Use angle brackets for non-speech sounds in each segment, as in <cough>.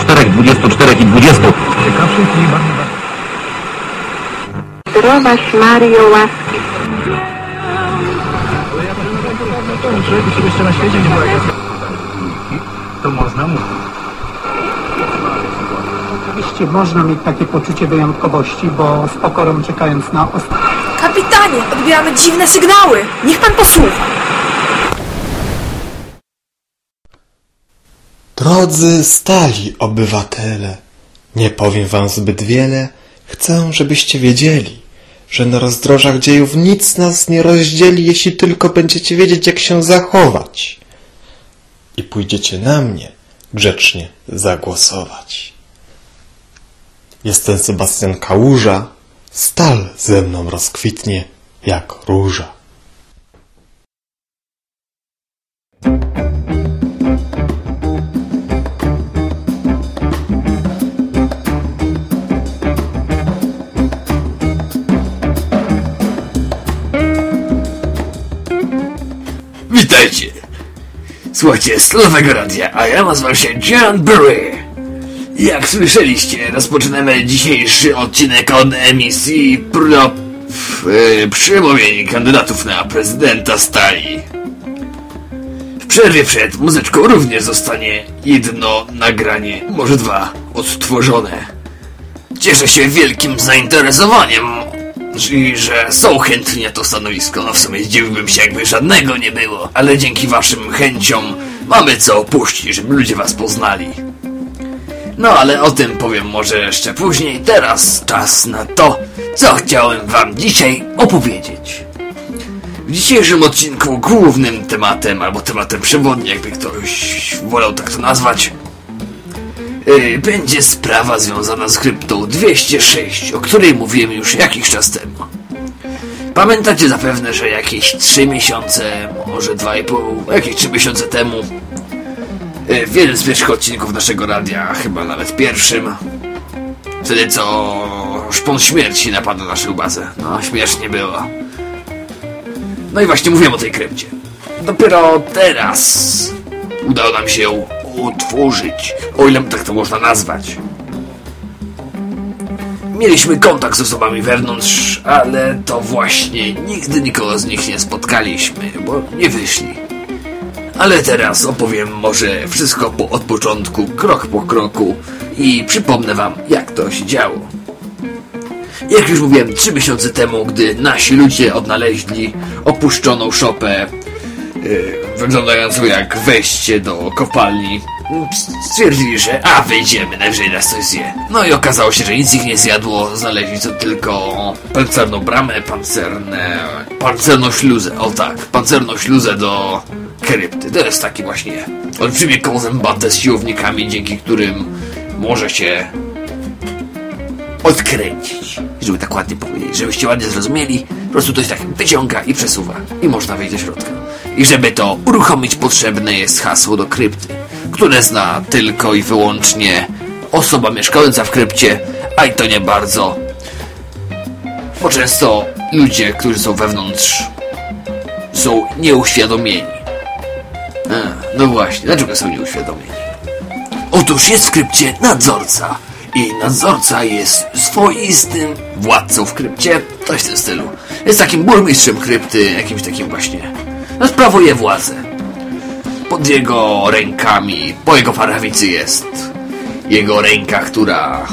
Czterech, dwudziestu czterech i dwudziestu. Ciekawszych i bardzo... Zdrowaś Mario łaski Człowieku, czegoś jeszcze na świecie nie było jak. To można mówić. Oczywiście można mieć takie poczucie wyjątkowości, bo z pokorą czekając na ostatnie. Kapitanie, odbieramy dziwne sygnały. Niech pan posłucha. Drodzy stali obywatele, nie powiem wam zbyt wiele, chcę, żebyście wiedzieli, że na rozdrożach dziejów nic nas nie rozdzieli, jeśli tylko będziecie wiedzieć, jak się zachować. I pójdziecie na mnie grzecznie zagłosować. Jestem Sebastian Kałuża, stal ze mną rozkwitnie jak róża. Witajcie! Słuchajcie, z Nowego Radia, a ja nazywam się John Burry. Jak słyszeliście, rozpoczynamy dzisiejszy odcinek od emisji pro... Yy, przemówień kandydatów na prezydenta stali. W przerwie przed muzyczką również zostanie jedno nagranie, może dwa, odtworzone. Cieszę się wielkim zainteresowaniem i że są chętni na to stanowisko. No w sumie zdziwiłbym się, jakby żadnego nie było. Ale dzięki waszym chęciom mamy co opuścić, żeby ludzie was poznali. No ale o tym powiem może jeszcze później. Teraz czas na to, co chciałem wam dzisiaj opowiedzieć. W dzisiejszym odcinku głównym tematem, albo tematem przewodnim, jakby ktoś wolał tak to nazwać, będzie sprawa związana z kryptą 206, o której mówiłem już jakiś czas temu. Pamiętacie zapewne, że jakieś 3 miesiące, może 2,5, jakieś 3 miesiące temu yy, w jednym z pierwszych odcinków naszego radia, chyba nawet pierwszym, wtedy co szpon śmierci napadł na naszą bazę. No, śmiesznie było. No i właśnie mówiłem o tej krypcie. Dopiero teraz udało nam się ją utworzyć, o ile tak to można nazwać. Mieliśmy kontakt z osobami wewnątrz, ale to właśnie nigdy nikogo z nich nie spotkaliśmy, bo nie wyszli. Ale teraz opowiem może wszystko po, od początku, krok po kroku i przypomnę wam, jak to się działo. Jak już mówiłem, trzy miesiące temu, gdy nasi ludzie odnaleźli opuszczoną szopę yy, wyglądającą jak wejście do kopalni, stwierdzili, że a wyjdziemy, najwyżej nas coś zje. No i okazało się, że nic ich nie zjadło, znaleźli to tylko pancerną bramę, pancerne... pancerną śluzę, o tak, pancerną śluzę do krypty. To jest taki właśnie olbrzymie koło zębate z siłownikami, dzięki którym może się odkręcić. Żeby tak ładnie powiedzieć, żebyście ładnie zrozumieli, po prostu coś tak wyciąga i przesuwa i można wejść do środka. I żeby to uruchomić potrzebne jest hasło do krypty, które zna tylko i wyłącznie osoba mieszkająca w krypcie, a i to nie bardzo. Bo często ludzie, którzy są wewnątrz są nieuświadomieni. A, no właśnie, dlaczego są nieuświadomieni? Otóż jest w krypcie nadzorca. I nadzorca jest swoistym władcą w krypcie, coś w tym stylu. Jest takim burmistrzem krypty, jakimś takim właśnie. Sprawuje władzę. Pod jego rękami, po jego prawicy jest jego ręka, która,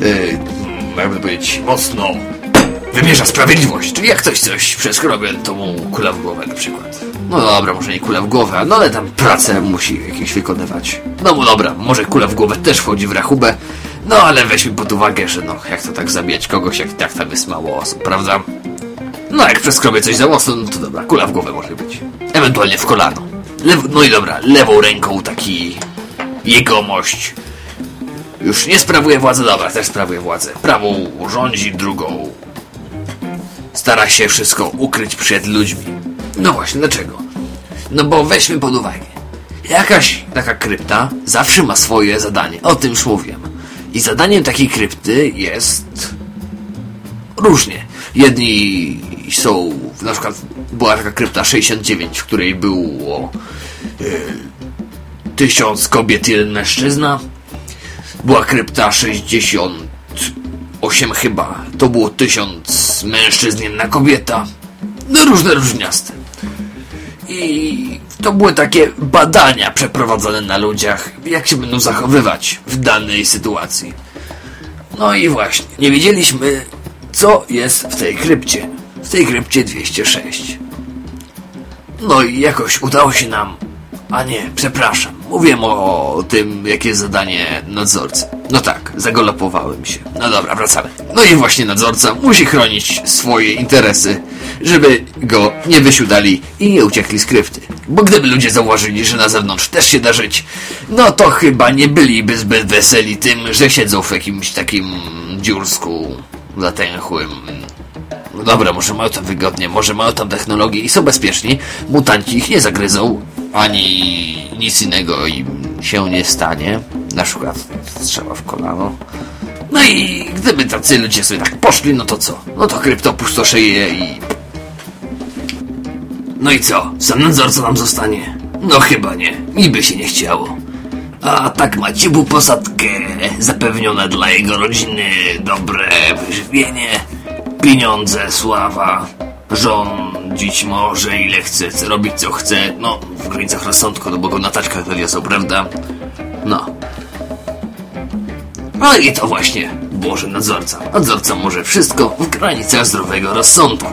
yy, jakby powiedzieć, mocno wymierza sprawiedliwość. Czyli jak ktoś coś przeskrobię, to mu kula w głowę na przykład. No dobra, może nie kula w głowę, no ale tam pracę musi jakieś wykonywać. No dobra, może kula w głowę też wchodzi w rachubę, no ale weźmy pod uwagę, że no jak to tak zabijać kogoś, jak tak tam jest mało osób, prawda? No jak przeskrobię coś za mocno, no to dobra, kula w głowę może być. Ewentualnie w kolano. Lew no i dobra, lewą ręką taki jegomość. Już nie sprawuje władzy, dobra, też sprawuje władzę. Prawą rządzi, drugą stara się wszystko ukryć przed ludźmi. No właśnie, dlaczego? No bo weźmy pod uwagę. Jakaś taka krypta zawsze ma swoje zadanie. O tym już mówiłem. I zadaniem takiej krypty jest różnie. Jedni są, na przykład była taka krypta 69, w której było yy, tysiąc kobiet, jeden mężczyzna. Była krypta 68 chyba. To było tysiąc mężczyzn, jedna kobieta. No różne różniaste. I to były takie badania przeprowadzone na ludziach, jak się będą zachowywać w danej sytuacji. No i właśnie, nie wiedzieliśmy, co jest w tej krypcie. W tej krypcie 206. No i jakoś udało się nam. A nie, przepraszam. Mówiłem o tym, jakie zadanie nadzorcy. No tak, zagolopowałem się. No dobra, wracamy. No i właśnie nadzorca musi chronić swoje interesy, żeby go nie wysiudali i nie uciekli z krypty. Bo gdyby ludzie zauważyli, że na zewnątrz też się da żyć, no to chyba nie byliby zbyt weseli tym, że siedzą w jakimś takim dziursku zatęchłym. No dobra, może mają tam wygodnie, może mają tam technologię i są bezpieczni. Mutanci ich nie zagryzą, ani nic innego im się nie stanie. Na przykład strzała w kolano. No i gdyby tacy ludzie sobie tak poszli, no to co? No to krypto pustoszeje i... No i co? Sam nadzorca nam zostanie? No chyba nie. Niby się nie chciało. A tak ma ciepłą posadkę, zapewnione dla jego rodziny dobre wyżywienie, pieniądze, sława, rządzić może ile chce, robić co chce, no w granicach rozsądku, no bo go na taczkach to wiedzą, prawda? No. No i to właśnie, Boże nadzorca. Nadzorca może wszystko w granicach zdrowego rozsądku.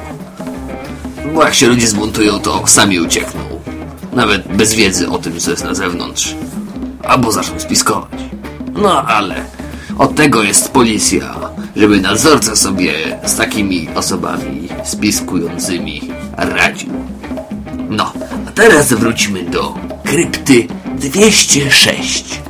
Bo jak się ludzie zbuntują, to sami uciekną. Nawet bez wiedzy o tym, co jest na zewnątrz. Albo zaczną spiskować. No ale od tego jest policja, żeby nadzorca sobie z takimi osobami spiskującymi radził. No, a teraz wróćmy do krypty 206.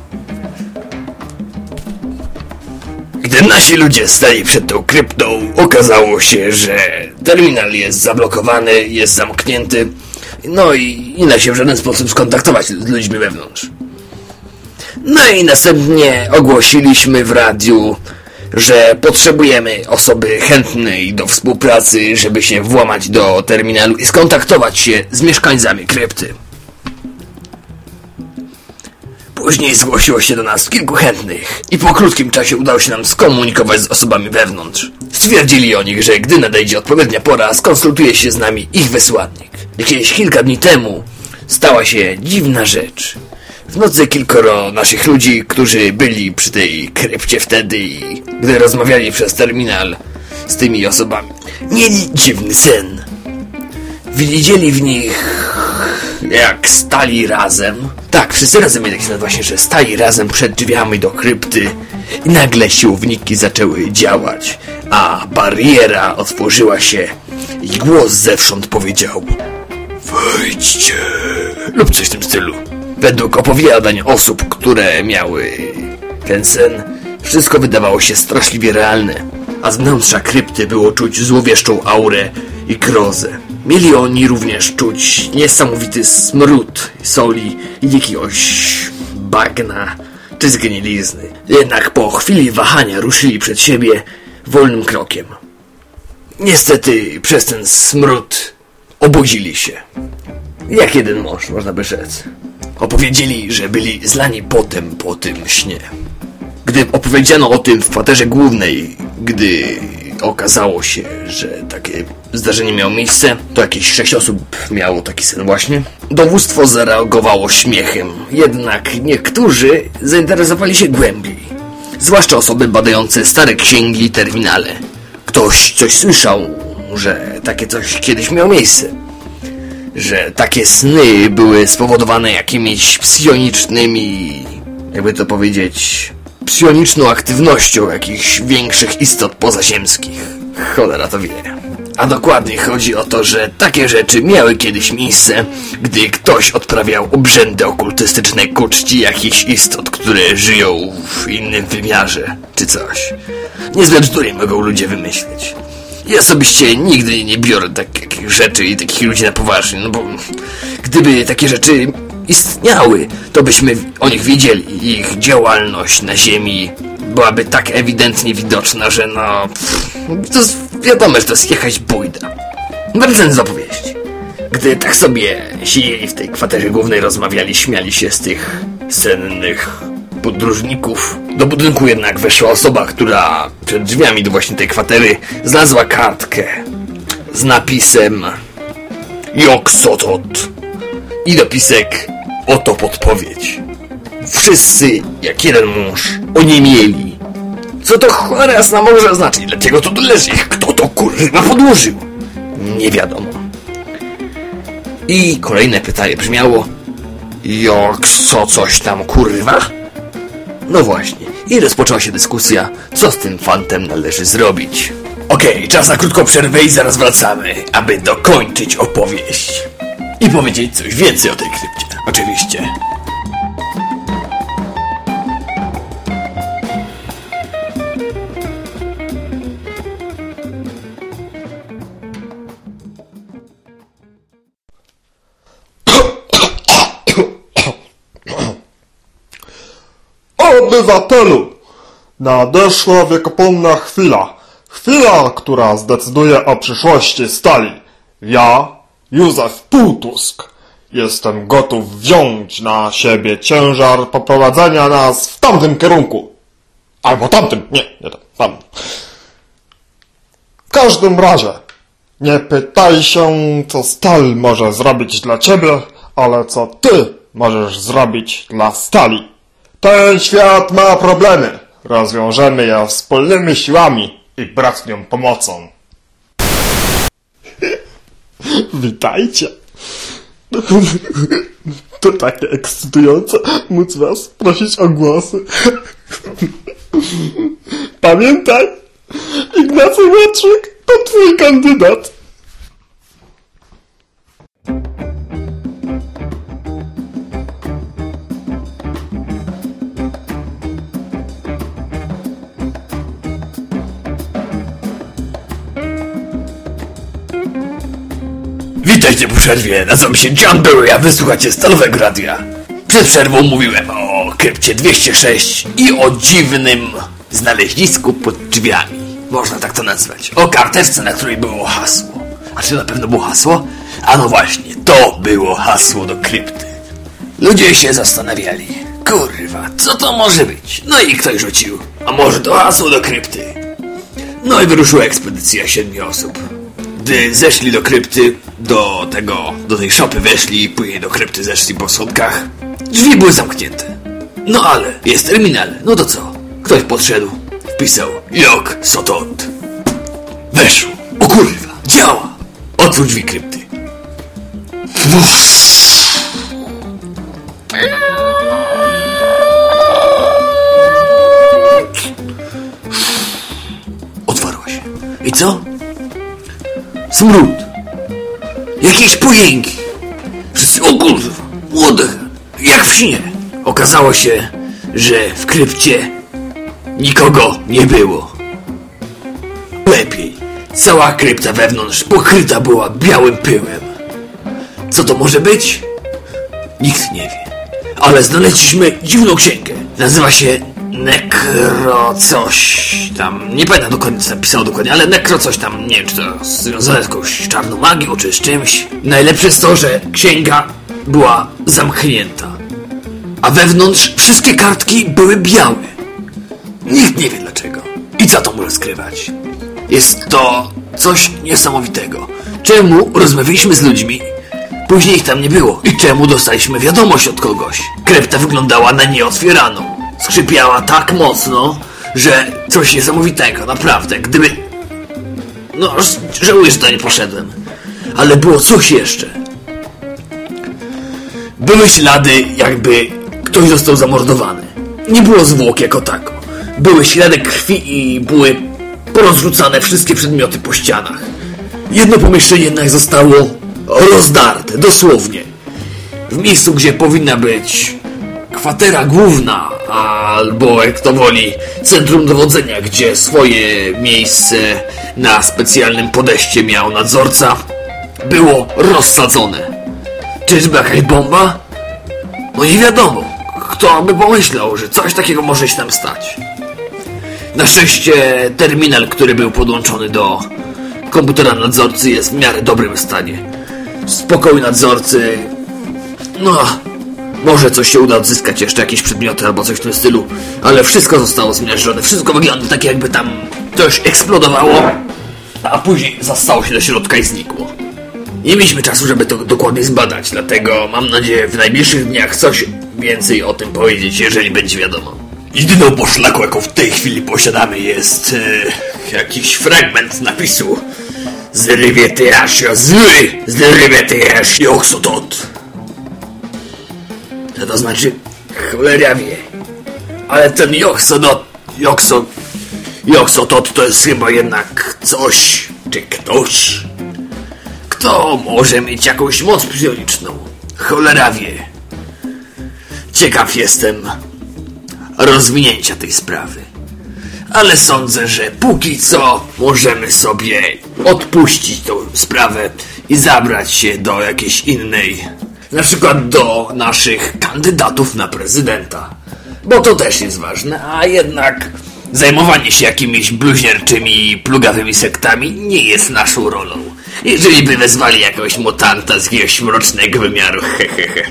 Gdy nasi ludzie stali przed tą kryptą, okazało się, że terminal jest zablokowany, jest zamknięty, no i nie da się w żaden sposób skontaktować z ludźmi wewnątrz. No i następnie ogłosiliśmy w radiu, że potrzebujemy osoby chętnej do współpracy, żeby się włamać do terminalu i skontaktować się z mieszkańcami krypty. Później zgłosiło się do nas kilku chętnych i po krótkim czasie udało się nam skomunikować z osobami wewnątrz. Stwierdzili oni, że gdy nadejdzie odpowiednia pora, skonsultuje się z nami ich wysłannik. Jakieś kilka dni temu stała się dziwna rzecz. W nocy kilkoro naszych ludzi, którzy byli przy tej krypcie wtedy i gdy rozmawiali przez terminal z tymi osobami, mieli dziwny sen. Widzieli w nich jak stali razem. Tak, wszyscy razem mieli taki właśnie, że stali razem przed drzwiami do krypty i nagle siłowniki zaczęły działać, a bariera otworzyła się i głos zewsząd powiedział Wejdźcie lub coś w tym stylu. Według opowiadań osób, które miały ten sen, wszystko wydawało się straszliwie realne, a z wnętrza krypty było czuć złowieszczą aurę i grozę. Mieli oni również czuć niesamowity smród soli i jakiegoś bagna czy zgnilizny. Jednak po chwili wahania ruszyli przed siebie wolnym krokiem. Niestety przez ten smród obudzili się. Jak jeden mąż, można by rzec. Opowiedzieli, że byli zlani potem po tym śnie. Gdy opowiedziano o tym w kwaterze głównej, gdy okazało się, że takie zdarzenie miało miejsce, to jakieś sześć osób miało taki sen właśnie. Dowództwo zareagowało śmiechem, jednak niektórzy zainteresowali się głębiej. Zwłaszcza osoby badające stare księgi i terminale. Ktoś coś słyszał, że takie coś kiedyś miało miejsce że takie sny były spowodowane jakimiś psionicznymi, jakby to powiedzieć, psioniczną aktywnością jakichś większych istot pozaziemskich. Cholera to wie. A dokładnie chodzi o to, że takie rzeczy miały kiedyś miejsce, gdy ktoś odprawiał obrzędy okultystyczne ku czci jakichś istot, które żyją w innym wymiarze, czy coś. Niezłe bzdury mogą ludzie wymyśleć. Ja osobiście nigdy nie biorę takich rzeczy i takich ludzi na poważnie, no bo gdyby takie rzeczy istniały, to byśmy o nich wiedzieli. Ich działalność na Ziemi byłaby tak ewidentnie widoczna, że no... Pff, to jest wiadomo, że to jest jakaś bójda. Wracając do opowieści. Gdy tak sobie siedzieli w tej kwaterze głównej, rozmawiali, śmiali się z tych sennych podróżników. Do budynku jednak weszła osoba, która przed drzwiami do właśnie tej kwatery znalazła kartkę z napisem Jok Sotot i dopisek Oto podpowiedź. Wszyscy, jak jeden mąż, oniemieli. Co to cholera jasna może znaczyć? Dlaczego to leży? Kto to kurwa podłożył? Nie wiadomo. I kolejne pytanie brzmiało Jak co coś tam kurwa? No właśnie. I rozpoczęła się dyskusja, co z tym fantem należy zrobić. Okej, czas na krótką przerwę i zaraz wracamy, aby dokończyć opowieść. I powiedzieć coś więcej o tej krypcie. Oczywiście. Obywatelu! Nadeszła wiekopomna chwila. Chwila, która zdecyduje o przyszłości stali. Ja, Józef Półtusk, jestem gotów wziąć na siebie ciężar poprowadzenia nas w tamtym kierunku. Albo tamtym, nie, nie tam, tam. W każdym razie, nie pytaj się, co stal może zrobić dla ciebie, ale co ty możesz zrobić dla stali. Ten świat ma problemy. Rozwiążemy je wspólnymi siłami i bratnią pomocą. <laughs> Witajcie. <laughs> To takie ekscytujące móc was prosić o głosy. <laughs> Pamiętaj, Ignacy Łotrzyk to twój kandydat. Witajcie po przerwie, nazywam się John Berry, a wysłuchacie Stalowego Radia. Przed przerwą mówiłem o krypcie 206 i o dziwnym znaleźnisku pod drzwiami. Można tak to nazwać. O karteczce, na której było hasło. A czy na pewno było hasło? A no właśnie, to było hasło do krypty. Ludzie się zastanawiali. Kurwa, co to może być? No i ktoś rzucił. A może to hasło do krypty? No i wyruszyła ekspedycja siedmiu osób. Gdy zeszli do krypty, do tego, do tej szopy weszli, później do krypty zeszli po schodkach, drzwi były zamknięte. No ale, jest terminal, no to co? Ktoś podszedł, wpisał Jok Sotot. Weszł. O kurwa, działa. Otwórz drzwi krypty. Otwarła się. I co? Smród. Jakieś pojęki. Wszyscy, o kurwa, młode, jak w śnie. Okazało się, że w krypcie nikogo nie było. Lepiej. Cała krypta wewnątrz pokryta była białym pyłem. Co to może być? Nikt nie wie. Ale znaleźliśmy dziwną księgę. Nazywa się Nekro coś tam. Nie pamiętam dokładnie co napisało dokładnie, ale nekro coś tam. Nie wiem czy to związane z jakąś czarną magią czy z czymś. Najlepsze jest to, że księga była zamknięta. A wewnątrz wszystkie kartki były białe. Nikt nie wie dlaczego. I co to może skrywać? Jest to coś niesamowitego. Czemu rozmawialiśmy z ludźmi, później ich tam nie było? I czemu dostaliśmy wiadomość od kogoś? Krypta wyglądała na nieotwieraną. Skrzypiała tak mocno, że coś niesamowitego, naprawdę. Gdyby... No, żałuję, że to nie poszedłem. Ale było coś jeszcze. Były ślady, jakby ktoś został zamordowany. Nie było zwłok jako tako. Były ślady krwi i były porozrzucane wszystkie przedmioty po ścianach. Jedno pomieszczenie jednak zostało rozdarte, dosłownie. W miejscu, gdzie powinna być kwatera główna, albo jak to woli, centrum dowodzenia, gdzie swoje miejsce na specjalnym podejście miał nadzorca, było rozsadzone. Czyżby jakaś bomba? No nie wiadomo. Kto by pomyślał, że coś takiego może się tam stać. Na szczęście terminal, który był podłączony do komputera nadzorcy jest w miarę dobrym stanie. Z pokoju nadzorcy... No... Może coś się uda odzyskać, jeszcze jakieś przedmioty albo coś w tym stylu, ale wszystko zostało zmierzone, wszystko wygląda tak jakby tam coś eksplodowało, a później zastało się do środka i znikło. Nie mieliśmy czasu, żeby to dokładnie zbadać, dlatego mam nadzieję w najbliższych dniach coś więcej o tym powiedzieć, jeżeli będzie wiadomo. Jedyną poszlaką, jaką w tej chwili posiadamy jest e, jakiś fragment napisu z rywiety zły, z rywiety aż. To znaczy? Cholera wie. Ale ten joksodot, jokso, joksotot to jest chyba jednak coś, czy ktoś, kto może mieć jakąś moc psioniczną. Cholera wie. Ciekaw jestem rozwinięcia tej sprawy. Ale sądzę, że póki co możemy sobie odpuścić tą sprawę i zabrać się do jakiejś innej. Na przykład do naszych kandydatów na prezydenta. Bo to też jest ważne, a jednak zajmowanie się jakimiś bluźnierczymi, plugawymi sektami nie jest naszą rolą. Jeżeli by wezwali jakiegoś mutanta z jakiegoś mrocznego wymiaru, hehehe.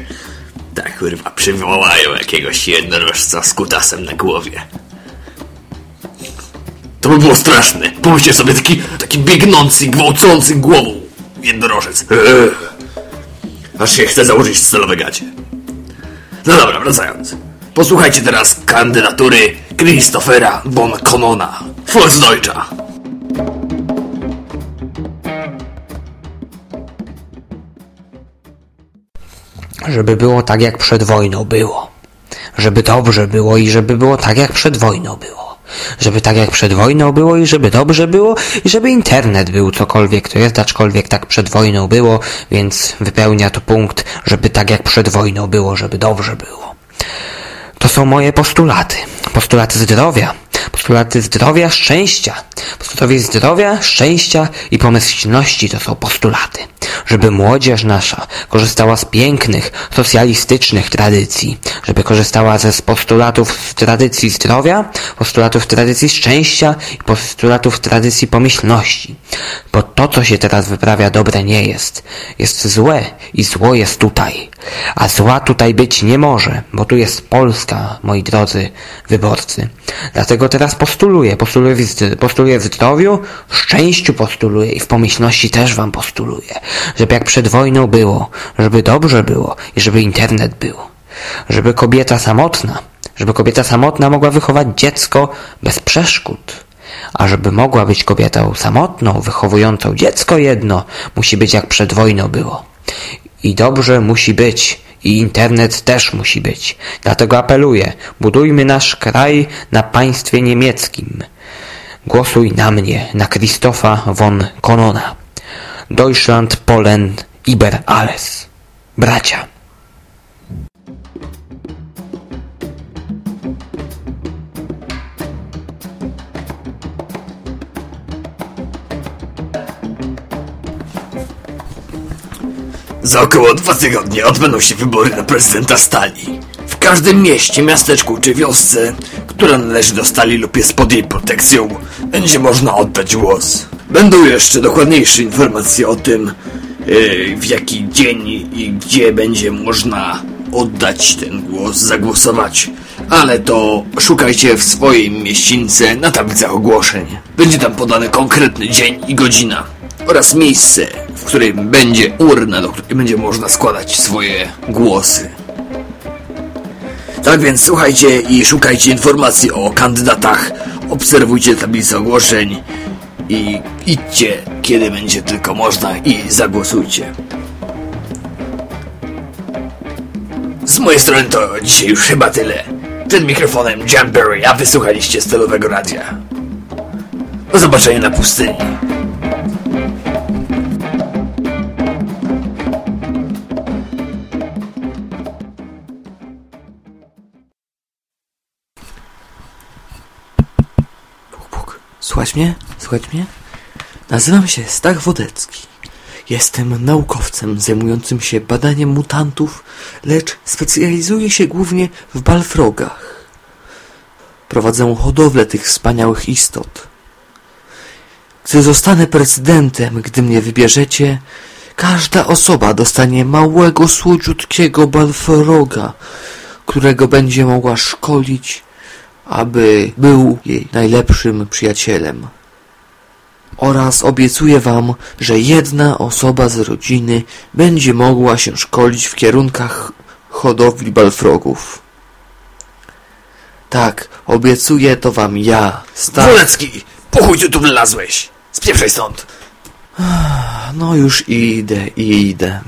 Tak, kurwa, przywołają jakiegoś jednorożca z kutasem na głowie. To by było straszne. Pomyślcie sobie, taki, taki biegnący, gwałcący głową jednorożec. Eee. Aż się chce założyć celowe gacie. No dobra, wracając. Posłuchajcie teraz kandydatury Christophera von Konona. Volksdeutscha. żeby było tak jak przed wojną było. Żeby dobrze było i żeby było tak jak przed wojną było. Żeby tak jak przed wojną było i żeby dobrze było i żeby internet był cokolwiek to jest, aczkolwiek tak przed wojną było, więc wypełnia to punkt, żeby tak jak przed wojną było, żeby dobrze było. To są moje postulaty. Postulaty zdrowia. Postulaty zdrowia, szczęścia. Postulaty zdrowia, szczęścia i pomyślności to są postulaty. Żeby młodzież nasza korzystała z pięknych, socjalistycznych tradycji. Żeby korzystała ze postulatów tradycji zdrowia, postulatów tradycji szczęścia i postulatów tradycji pomyślności. Bo to, co się teraz wyprawia, dobre nie jest. Jest złe i zło jest tutaj. A zła tutaj być nie może, bo tu jest Polska, moi drodzy wyborcy. Dlatego teraz postuluję, postuluję postuluję w zdrowiu, w szczęściu postuluję i w pomyślności też wam postuluję. Żeby jak przed wojną było, żeby dobrze było i żeby internet był. Żeby kobieta samotna, żeby kobieta samotna mogła wychować dziecko bez przeszkód. A żeby mogła być kobietą samotną, wychowującą dziecko jedno, musi być jak przed wojną było. I dobrze musi być. I internet też musi być. Dlatego apeluję, budujmy nasz kraj na państwie niemieckim. Głosuj na mnie, na Christopha von Konona. Deutschland, Polen, Iber alles. Bracia. Za około dwa tygodnie odbędą się wybory na prezydenta Stali. W każdym mieście, miasteczku czy wiosce, która należy do Stali lub jest pod jej protekcją, będzie można oddać głos. Będą jeszcze dokładniejsze informacje o tym, yy, w jaki dzień i gdzie będzie można oddać ten głos, zagłosować. Ale to szukajcie w swojej mieścińce na tablicach ogłoszeń. Będzie tam podany konkretny dzień i godzina oraz miejsce, w którym będzie urna, do której będzie można składać swoje głosy. Tak więc słuchajcie i szukajcie informacji o kandydatach, obserwujcie tablicę ogłoszeń i idźcie, kiedy będzie tylko można i zagłosujcie. Z mojej strony to dzisiaj już chyba tyle. Przed mikrofonem Jamberry, a wysłuchaliście stylowego radia. Do zobaczenia na pustyni. Puk. Słuchać mnie? Słuchać mnie? Nazywam się Stach Wodecki. Jestem naukowcem zajmującym się badaniem mutantów, lecz specjalizuję się głównie w balfrogach. Prowadzę hodowlę tych wspaniałych istot. Gdy zostanę prezydentem, gdy mnie wybierzecie, Każda osoba dostanie małego, słodziutkiego balfroga, którego będzie mogła szkolić, aby był jej najlepszym przyjacielem. Oraz obiecuję wam, że jedna osoba z rodziny będzie mogła się szkolić w kierunkach hodowli balfrogów. Tak, obiecuję to wam ja, Stach. Wolecki, po chuj ty tu wlazłeś? Spieprzaj stąd. No już idę, idę.